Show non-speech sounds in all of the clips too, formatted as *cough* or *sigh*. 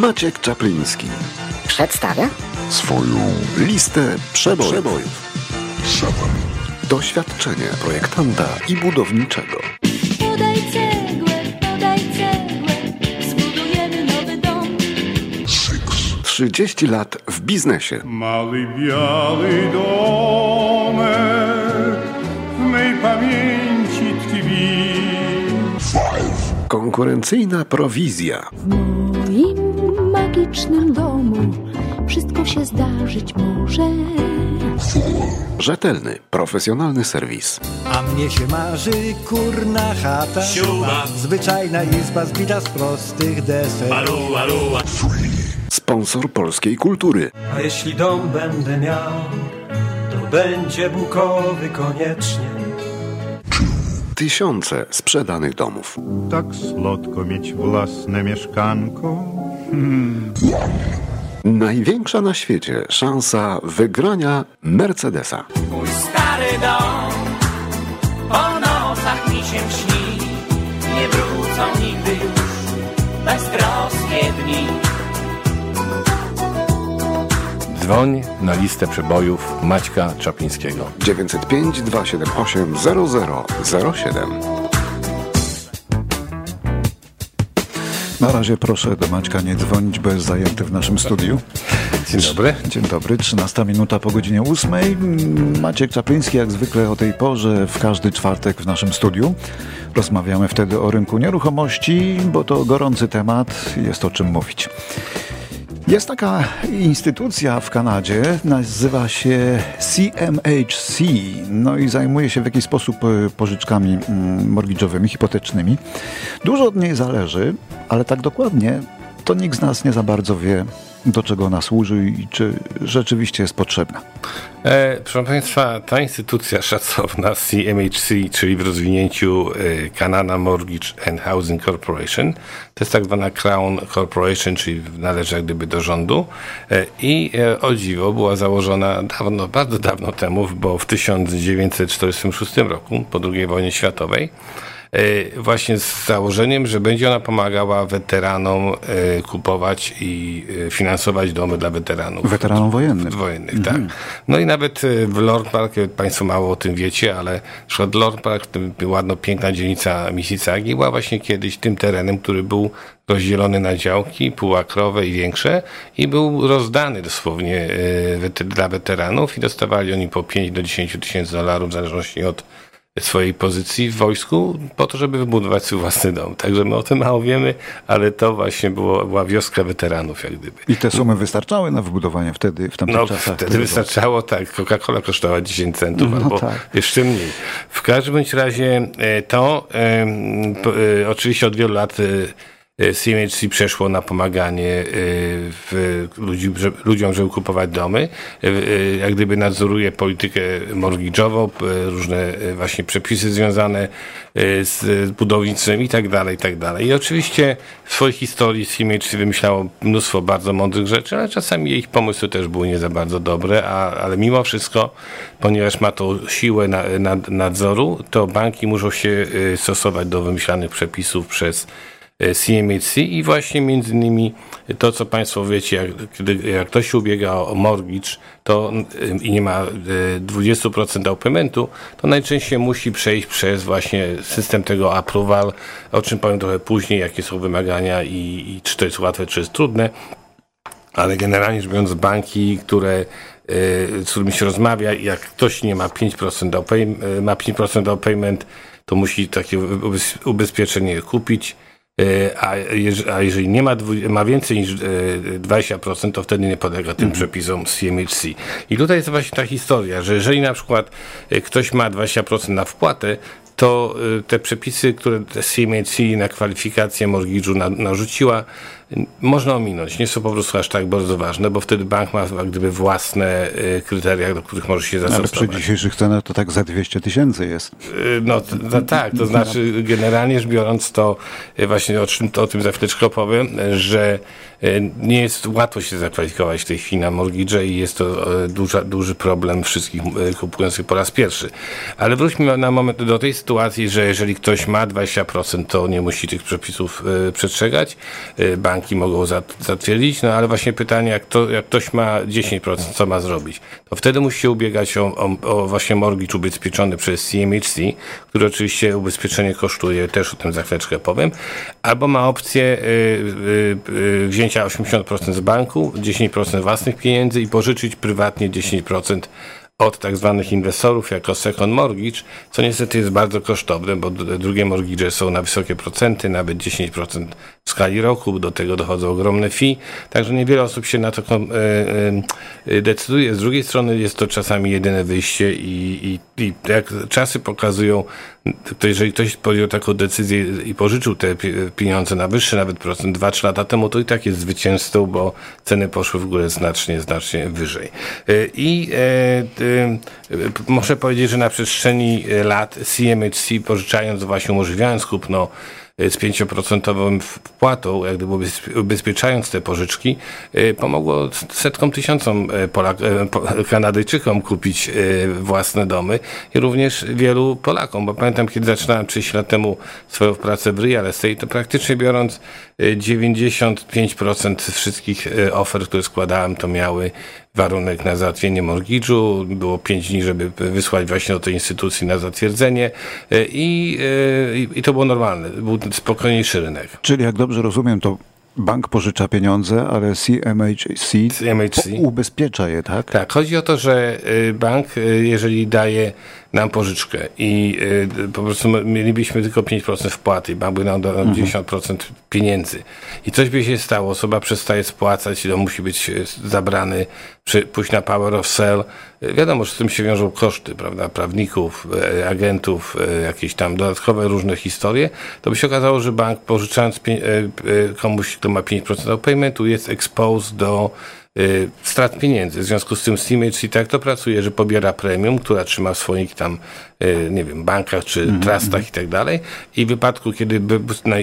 Maciek Czapliński Przedstawia swoją listę przebojów. przebojów. Doświadczenie projektanta i budowniczego. Podaj cegłę, podaj cegłę, zbudujemy nowy dom. 30 lat w biznesie. Mały biały domek w mej pamięci Konkurencyjna prowizja. W moim magicznym domu wszystko się zdarzyć może. Rzetelny, profesjonalny serwis. A mnie się marzy kurna chata Zwyczajna izba zbita z prostych desek Sponsor polskiej kultury. A jeśli dom będę miał, to będzie bukowy koniecznie. Tysiące sprzedanych domów. Tak słodko mieć własne mieszkanko. Największa na świecie szansa wygrania Mercedesa. Mój stary dom Po nocach mi się śni Nie wrócą nigdy już Beztroskie dni Dzwoń na listę przebojów Maćka Czaplińskiego. 905 278 0007. Na razie proszę do Maćka nie dzwonić, bo jest zajęty w naszym studiu. Dzień dobry. Dzień dobry, 13 minuta po godzinie 8. Maciek Czapliński jak zwykle o tej porze w każdy czwartek w naszym studiu. Rozmawiamy wtedy o rynku nieruchomości, bo to gorący temat, jest o czym mówić. Jest taka instytucja w Kanadzie, nazywa się CMHC, no i zajmuje się w jakiś sposób e, pożyczkami mm, mortgage'owymi, hipotecznymi. Dużo od niej zależy, ale tak dokładnie to nikt z nas nie za bardzo wie, do czego ona służy i czy rzeczywiście jest potrzebna. E, proszę Państwa, ta instytucja szacowna CMHC, czyli w rozwinięciu e, Mortgage and Housing Corporation, to jest tak zwana Crown Corporation, czyli należy jak gdyby do rządu e, i e, o dziwo była założona dawno, bardzo dawno temu, bo w 1946 roku, po II wojnie światowej, właśnie z założeniem, że będzie ona pomagała weteranom e, kupować i e, finansować domy dla weteranów. Weteranom wojennym. Wojennych, tak. No i nawet e, w Lord Park, e, Państwo mało o tym wiecie, ale przykład Lord Park, tym ładno piękna dzielnica Mississaugi, była właśnie kiedyś tym terenem, który był rozdzielony na działki półakrowe i większe i był rozdany dosłownie e, dla weteranów i dostawali oni po 5 do 10 tysięcy dolarów w zależności od swojej pozycji w wojsku po to, żeby wybudować swój własny dom. Także my o tym mało wiemy, ale to właśnie było, była wioska weteranów jak gdyby. I te sumy wystarczały na wybudowanie wtedy, w tamtych No, czasach? wtedy wystarczało, tak, Coca-Cola kosztowała 10 centów, No albo tak. jeszcze mniej. W każdym bądź razie e, to e, oczywiście od wielu lat e, CMHC przeszło na pomaganie e, w, ludzi, ludziom, żeby kupować domy. E, Jak gdyby nadzoruje politykę mortgage'ową, różne właśnie przepisy związane z budownictwem i tak dalej, i tak dalej. I oczywiście w swojej historii CMHC wymyślało mnóstwo bardzo mądrych rzeczy, ale czasami ich pomysły też były nie za bardzo dobre, a, ale mimo wszystko, ponieważ ma to siłę na, nad, nadzoru, to banki muszą się stosować do wymyślanych przepisów przez CMHC i właśnie między innymi to, co Państwo wiecie, jak, kiedy, jak ktoś ubiega o mortgage to, y, i nie ma y, 20% down paymentu, to najczęściej musi przejść przez właśnie system tego approval, o czym powiem trochę później, jakie są wymagania i, i czy to jest łatwe, czy jest trudne. Ale generalnie rzecz biorąc, banki, które, z którymi się rozmawia, jak ktoś nie ma 5% down pay, ma 5% down payment, to musi takie ubez- ubezpieczenie kupić. Y, A, jeż- a jeżeli nie ma, ma więcej niż y, 20%, to wtedy nie podlega tym przepisom CMHC. I tutaj jest właśnie ta historia, że jeżeli na przykład y, ktoś ma 20% na wpłatę, to te przepisy, które CMHC na kwalifikację mortgage'u na, narzuciła, można ominąć. Nie są po prostu aż tak bardzo ważne, bo wtedy bank ma gdyby własne y, kryteria, do których może się Ale przy zastosować. dzisiejszych cenach to tak za 200 tysięcy jest. Y, No tak, to znaczy generalnie rzecz biorąc to y, właśnie o, czym, to, o tym za chwileczkę opowiem, że nie jest łatwo się zakwalifikować w tej chwili na mortgage i jest to duża, duży problem wszystkich kupujących po raz pierwszy. Ale wróćmy na moment do tej, sytuacji, że jeżeli ktoś ma 20%, to nie musi tych przepisów przestrzegać. Y, banki mogą zat, zatwierdzić, no ale właśnie pytanie, jak, to, jak ktoś ma 10%, co ma zrobić? To wtedy musi się ubiegać o, o, o właśnie mortgage ubezpieczony przez CMHC, który oczywiście ubezpieczenie kosztuje, też o tym za chwileczkę powiem, albo ma opcję y, y, y, wzięcia 80% z banku, 10% własnych pieniędzy i pożyczyć prywatnie 10% od tak zwanych inwestorów jako second mortgage, co niestety jest bardzo kosztowne, bo drugie mortgage są na wysokie procenty, nawet 10% w skali roku, do tego dochodzą ogromne fee, także niewiele osób się na to e, e, decyduje. Z drugiej strony jest to czasami jedyne wyjście i, i, i jak czasy pokazują, to jeżeli ktoś podjął taką decyzję i pożyczył te pieniądze na wyższy nawet procent 2-3 lata temu, to i tak jest zwycięzcą, bo ceny poszły w górę znacznie, znacznie wyżej. E, I muszę powiedzieć, że na przestrzeni lat CMHC pożyczając właśnie umożliwiając kupno z 5% wpłatą, jak gdyby ubezpieczając te pożyczki, y, pomogło setkom tysiącom y, Polak y, Kanadyjczykom kupić własne domy i również wielu Polakom, bo pamiętam, kiedy zaczynałem 30 lat temu swoją pracę w real estate, to praktycznie biorąc 95% wszystkich ofert, które składałem, to miały warunek na załatwienie mortgage'u. Było 5 dni, żeby wysłać właśnie do tej instytucji na zatwierdzenie i, i, i to było normalne. Był spokojniejszy rynek. Czyli jak dobrze rozumiem, to bank pożycza pieniądze, ale CMHC, CMHC. ubezpiecza je, tak? Tak, chodzi o to, że y, bank, jeżeli daje nam pożyczkę i po prostu mielibyśmy tylko 5% wpłaty, bank by nam dał mhm. 10% pieniędzy i coś by się stało, osoba przestaje spłacać, to musi być zabrany, pójść na power of sale. Wiadomo, że z tym się wiążą koszty, prawda, prawników, agentów, jakieś tam dodatkowe różne historie. To by się okazało, że bank pożyczając komuś, kto ma 5% paymentu, jest exposed do y, strat pieniędzy. W związku z tym Steamage i tak to pracuje, że pobiera premium, która trzyma w swoich tam, y, nie wiem, bankach czy mm -hmm. trustach i tak dalej. I w wypadku, kiedy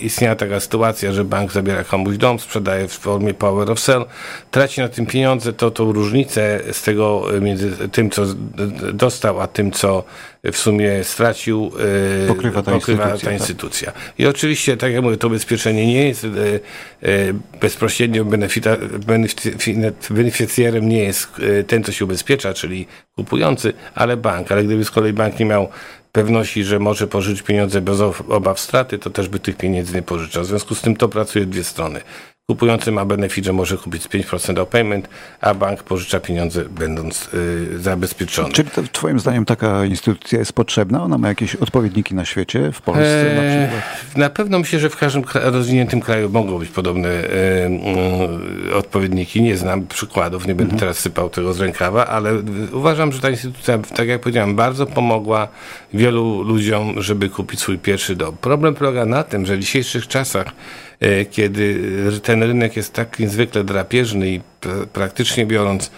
istniała taka sytuacja, że bank zabiera komuś dom, sprzedaje w formie power of sale, traci na tym pieniądze, to tą różnicę z tego y, między tym, co dostał, a tym, co w sumie stracił, e, pokrywa ta, pokrywa instytucja, ta instytucja. Tak. I oczywiście, tak jak mówię, to bezpieczenie nie jest e, e, bezpośrednio benefita, beneficjerem nie jest ten, co się ubezpiecza, czyli kupujący, ale bank. Ale gdyby z kolei bank nie miał pewności, że może pożyczyć pieniądze bez obaw straty, to też by tych pieniędzy nie pożyczał. W związku z tym to pracuje dwie strony. Kupujący ma benefit, że może kupić z 5% down payment, a bank pożycza pieniądze będąc y, zabezpieczony. Czyli to, twoim zdaniem taka instytucja jest potrzebna? Ona ma jakieś odpowiedniki na świecie, w Polsce eee, na przykład? Na pewno myślę, że w każdym rozwiniętym kraju mogą być podobne e, e, odpowiedniki. Nie znam przykładów, nie będę mhm. teraz sypał tego z rękawa, ale uważam, że ta instytucja, tak jak powiedziałem, bardzo pomogła wielu ludziom, żeby kupić swój pierwszy dom. Problem polega na tym, że w dzisiejszych czasach kiedy ten rynek jest tak niezwykle drapieżny i praktycznie biorąc,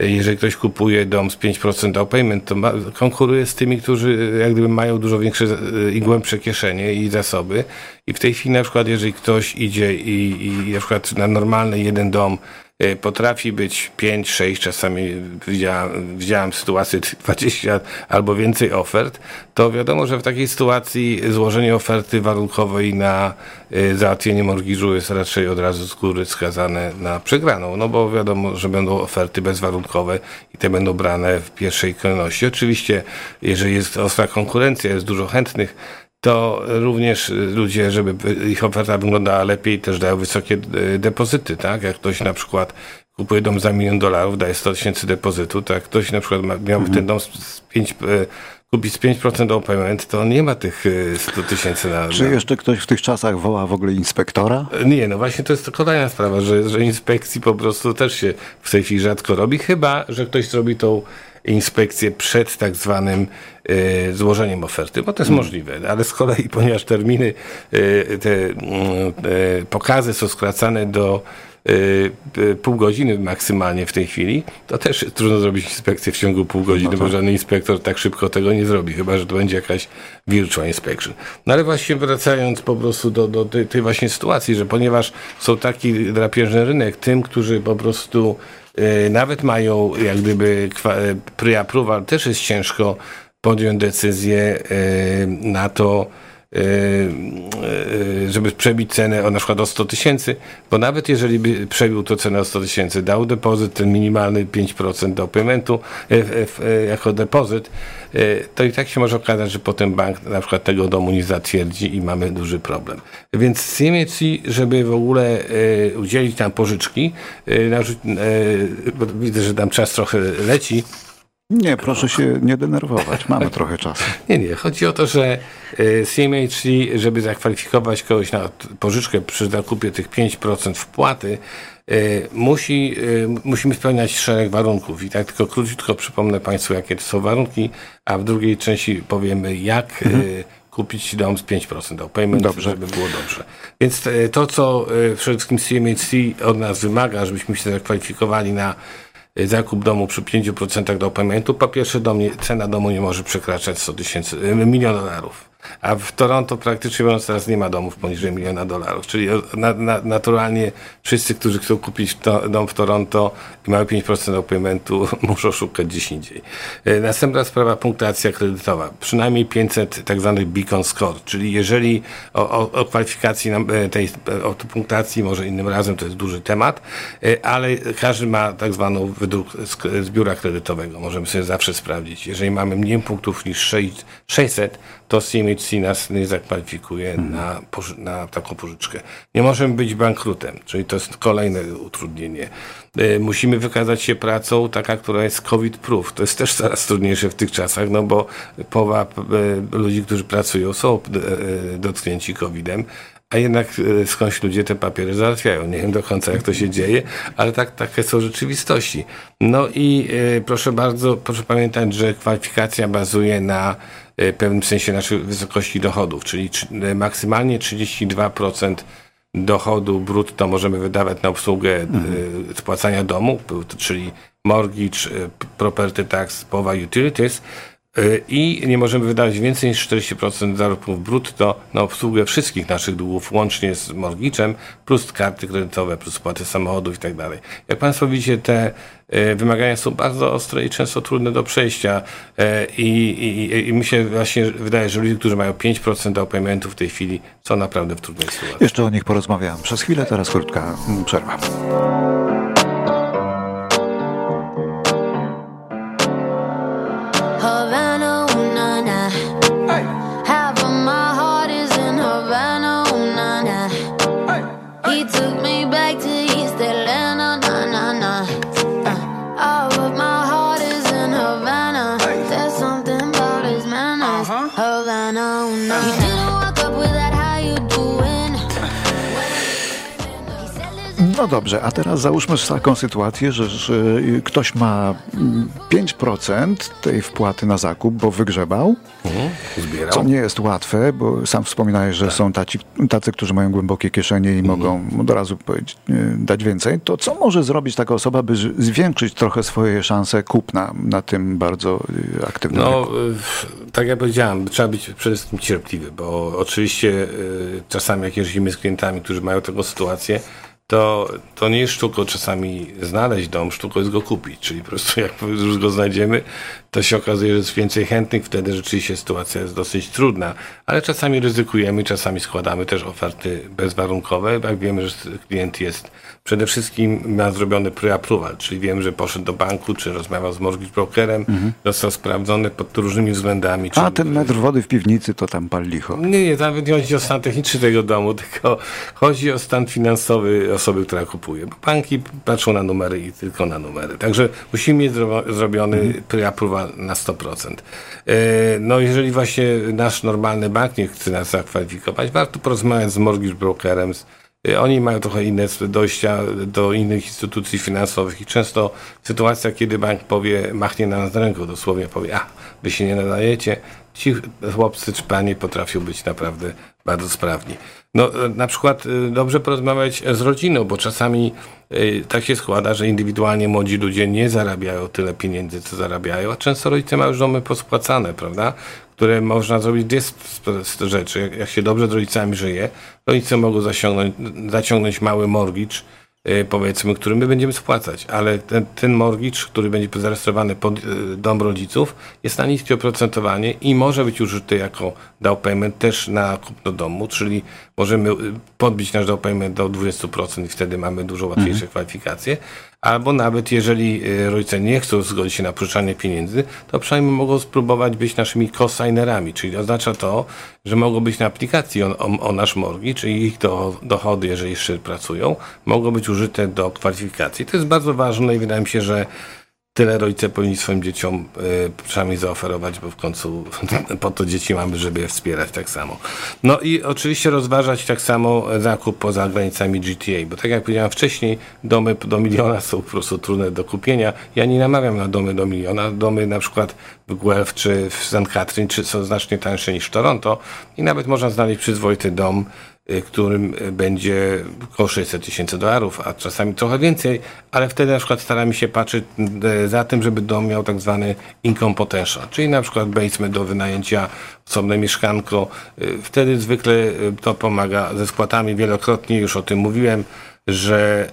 e, jeżeli ktoś kupuje dom z 5% down payment, to ma, konkuruje z tymi, którzy jak gdyby mają dużo większe e, i głębsze kieszenie i zasoby. I w tej chwili na przykład, jeżeli ktoś idzie i, i na przykład na normalny jeden dom potrafi być 5, 6, czasami widziałem, widziałem sytuację 20 albo więcej ofert, to wiadomo, że w takiej sytuacji złożenie oferty warunkowej na y, załatwienie morgiżu jest raczej od razu z góry skazane na przegraną, no bo wiadomo, że będą oferty bezwarunkowe i te będą brane w pierwszej kolejności. Oczywiście, jeżeli jest ostra konkurencja, jest dużo chętnych, to również ludzie, żeby ich oferta wyglądała lepiej, też dają wysokie e, depozyty, tak? Jak ktoś na przykład kupuje dom za milion dolarów, daje 100 tysięcy depozytu, tak? Ktoś na przykład miałby mhm. ten dom z 5, e, kupić z 5% down payment, to nie ma tych 100 e, tysięcy na, Czy jeszcze ktoś w tych czasach woła w ogóle inspektora? Nie, no właśnie to jest kolejna sprawa, że, że inspekcji po prostu też się w tej chwili rzadko robi, chyba, że ktoś zrobi tą inspekcję przed tak zwanym y, złożeniem oferty, bo to jest hmm. możliwe, ale z kolei, *laughs* ponieważ terminy, y, te y, pokazy są skracane do pół godziny maksymalnie w tej chwili, to też trudno zrobić inspekcję w ciągu pół godziny, no bo żaden inspektor tak szybko tego nie zrobi, chyba że to będzie jakaś virtual inspection. No ale właśnie wracając po prostu do, do tej, tej właśnie sytuacji, że ponieważ są taki drapieżny rynek, tym, którzy po prostu Y, nawet mają jak gdyby pre-approval, też jest ciężko podjąć decyzję na to, żeby przebić cenę o na przykład o 100 tysięcy, bo nawet jeżeli by przebił to cenę o 100 tysięcy, dał depozyt, ten minimalny 5% do paymentu jako depozyt, to i tak się może okazać, że potem bank na przykład tego domu nie zatwierdzi i mamy duży problem. Więc CMHC, żeby w ogóle udzielić nam pożyczki, widzę, że tam czas trochę leci, nie, proszę się nie denerwować. Mamy trochę czasu. *laughs* Nie, nie. Chodzi o to, że e, CMHC, żeby zakwalifikować kogoś na pożyczkę przy zakupie tych 5% wpłaty, e, musi, e, musimy spełniać szereg warunków. I tak tylko króciutko przypomnę Państwu, jakie to są warunki, a w drugiej części powiemy, jak mhm. kupić dom z 5% do payment, dobrze. żeby było dobrze. Więc to, co przede wszystkim CMHC od nas wymaga, żebyśmy się zakwalifikowali na zakup domu przy 5% do paymentu, po pierwsze nie, cena domu nie może przekraczać 100 tysięcy, milion dolarów. A w Toronto praktycznie mówiąc teraz nie ma domów poniżej miliona dolarów. Czyli na, na, naturalnie wszyscy, którzy chcą kupić to, dom w Toronto i mają 5% do paymentu, muszą szukać gdzieś indziej. E, następna sprawa punktacja kredytowa. Przynajmniej 500 tak zwanych beacon score, czyli jeżeli o, o, o kwalifikacji e, tej o punktacji, może innym razem to jest duży temat, e, ale każdy ma tak zwaną wydruk z biura kredytowego. Możemy sobie zawsze sprawdzić. Jeżeli mamy mniej punktów niż 600, to CMHC nas nie zakwalifikuje hmm. na, na taką pożyczkę. Nie możemy być bankrutem, czyli to jest kolejne utrudnienie. E, musimy wykazać się pracą taka, która jest COVID-proof. To jest też coraz trudniejsze w tych czasach, no bo połowa e, ludzi, którzy pracują są e, dotknięci COVID-em, a jednak skądś ludzie te papiery załatwiają. Nie wiem do końca, jak to się dzieje, ale tak, takie są rzeczywistości. No i proszę bardzo, proszę pamiętać, że kwalifikacja bazuje na w pewnym sensie naszej wysokości dochodów, czyli maksymalnie 32% dochodu brutto możemy wydawać na obsługę mhm. spłacania domu, czyli mortgage, property tax, połowa utilities, Y, i nie możemy wydawać więcej niż 40% zarobków brutto na obsługę wszystkich naszych długów, łącznie z morgiczem, plus karty kredytowe, plus spłaty samochodów i tak dalej. Jak Państwo widzicie, te y, wymagania są bardzo ostre i często trudne do przejścia y, i, i, i mi się właśnie wydaje, że ludzie, którzy mają 5% do paymentu w tej chwili są naprawdę w trudnej sytuacji. Jeszcze o nich porozmawiam przez chwilę, teraz krótka przerwa. Dobrze, a teraz załóżmy taką sytuację, że, że ktoś ma 5% tej wpłaty na zakup, bo wygrzebał, mhm, co nie jest łatwe, bo sam wspominałeś, że tak. są taci, tacy, którzy mają głębokie kieszenie i mhm. mogą od razu powiedzieć, dać więcej. To co może zrobić taka osoba, by zwiększyć trochę swoje szanse kupna na tym bardzo y, aktywnym No, rynku? tak jak powiedziałem, trzeba być przede wszystkim cierpliwy, bo oczywiście czasami jak jeździmy z klientami, którzy mają taką sytuację, to, to nie jest sztuką czasami znaleźć dom, sztuką jest go kupić. Czyli po prostu jak *laughs* już go znajdziemy, to się okazuje, że jest więcej chętnych, wtedy rzeczywiście sytuacja jest dosyć trudna, ale czasami ryzykujemy, czasami składamy też oferty bezwarunkowe, jak wiemy, że klient jest przede wszystkim ma zrobiony pre-approval, czyli wiem, że poszedł do banku, czy rozmawiał z mortgage brokerem, mhm. został sprawdzony pod różnymi względami. A ten metr wody w piwnicy to tam pal licho. Nie, nie, nawet nie chodzi o stan techniczny tego domu, tylko chodzi o stan finansowy osoby, która kupuje. Bo banki patrzą na numery i tylko na numery. Także musimy mieć zrobiony mhm. pre-approval na 100%. E, no jeżeli właśnie nasz normalny bank nie chce nas zakwalifikować, warto porozmawiać z mortgage brokerem, Y, oni mają trochę inne dojścia do innych instytucji finansowych i często sytuacja, kiedy bank powie, machnie na nas ręką, dosłownie powie, a wy się nie nadajecie, ci chłopcy czy panie potrafią być naprawdę bardzo sprawni. No, na przykład y, dobrze porozmawiać z rodziną, bo czasami y, tak się składa, że indywidualnie młodzi ludzie nie zarabiają tyle pieniędzy, co zarabiają, a często rodzice mają już domy pospłacane, prawda? które można zrobić dwie rzeczy. Jak się dobrze z rodzicami żyje, rodzice mogą zaciągnąć, mały mortgage, powiedzmy, który my będziemy spłacać, ale ten, ten mortgage, który będzie zarejestrowany pod y, dom rodziców, jest na niskie oprocentowanie i może być użyty jako down payment też na kupno domu, czyli możemy y, podbić nasz down payment do 20% i wtedy mamy dużo łatwiejsze Mhm. kwalifikacje. Albo nawet jeżeli y, rodzice nie chcą zgodzić się na pożyczanie pieniędzy, to przynajmniej mogą spróbować być naszymi co-signerami, czyli oznacza to, że mogą być na aplikacji o, o, o nasz mortgage, czyli ich do, dochody, jeżeli jeszcze pracują, mogą być użyte do kwalifikacji. To jest bardzo ważne i wydaje mi się, że tyle rodzice powinni swoim dzieciom y, przynajmniej zaoferować, bo w końcu *laughs* po to dzieci mamy, żeby je wspierać tak samo. No i oczywiście rozważać tak samo zakup poza granicami GTA, bo tak jak powiedziałem wcześniej, domy do miliona są po prostu trudne do kupienia. Ja nie namawiam na domy do miliona. Domy na przykład w Guelph czy w St. Catherine czy są znacznie tańsze niż w Toronto i nawet można znaleźć przyzwoity dom, którym y, będzie około 600 tysięcy dolarów, a czasami trochę więcej, ale wtedy na przykład staramy się patrzeć y, za tym, żeby dom miał tak zwany income potential, czyli na przykład basement do wynajęcia, osobne mieszkanko. Y, Wtedy zwykle to pomaga ze spłatami. Wielokrotnie już o tym mówiłem, że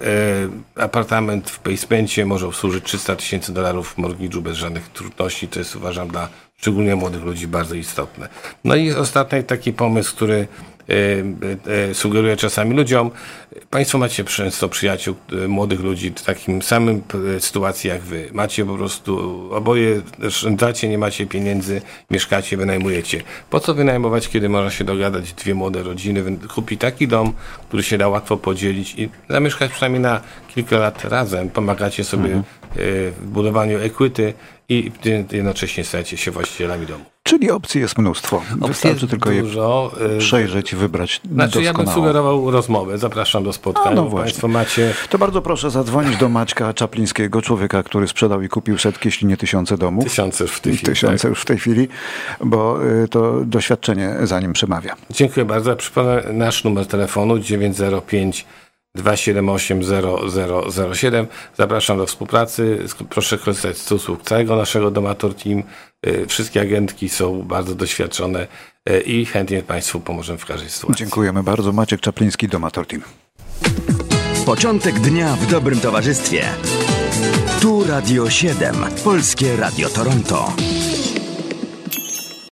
apartament w basemencie może obsłużyć 300 tysięcy dolarów w mortgage'u bez żadnych trudności. To jest uważam dla szczególnie młodych ludzi bardzo istotne. No i ostatni taki pomysł, który sugeruję czasami ludziom. Państwo macie często przyjaciół, y, młodych ludzi w takim samym y, sytuacji jak wy. Macie po prostu, oboje dacie, nie macie pieniędzy, mieszkacie, wynajmujecie. Po co wynajmować, kiedy można się dogadać dwie młode rodziny, kupi taki dom, który się da łatwo podzielić i zamieszkać przynajmniej na kilka lat razem. Pomagacie sobie y, w budowaniu equity i jednocześnie stajecie się właścicielami domu. Czyli opcji jest mnóstwo. Wystarczy jest tylko je dużo, y, przejrzeć i wybrać Znaczy ja bym doskonałą. sugerował rozmowę. Zapraszam do spotkania. No. Państwo macie To bardzo proszę zadzwonić do Maćka Czaplińskiego, człowieka, który sprzedał i kupił setki, jeśli nie tysiące domów. tysiące już w tej chwili. Tysiące tak. już w tej chwili, bo y, to doświadczenie za nim przemawia. Dziękuję bardzo. Przypomnę nasz numer telefonu 905 278 0007. Zapraszam do współpracy. Proszę korzystać z usług całego naszego Domator Team. Y, Wszystkie agentki są bardzo doświadczone y, i chętnie Państwu pomożemy w każdej sytuacji. Dziękujemy bardzo. Maciek Czapliński, Domator Team. Początek dnia w dobrym towarzystwie. Tu Radio 7, Polskie Radio Toronto.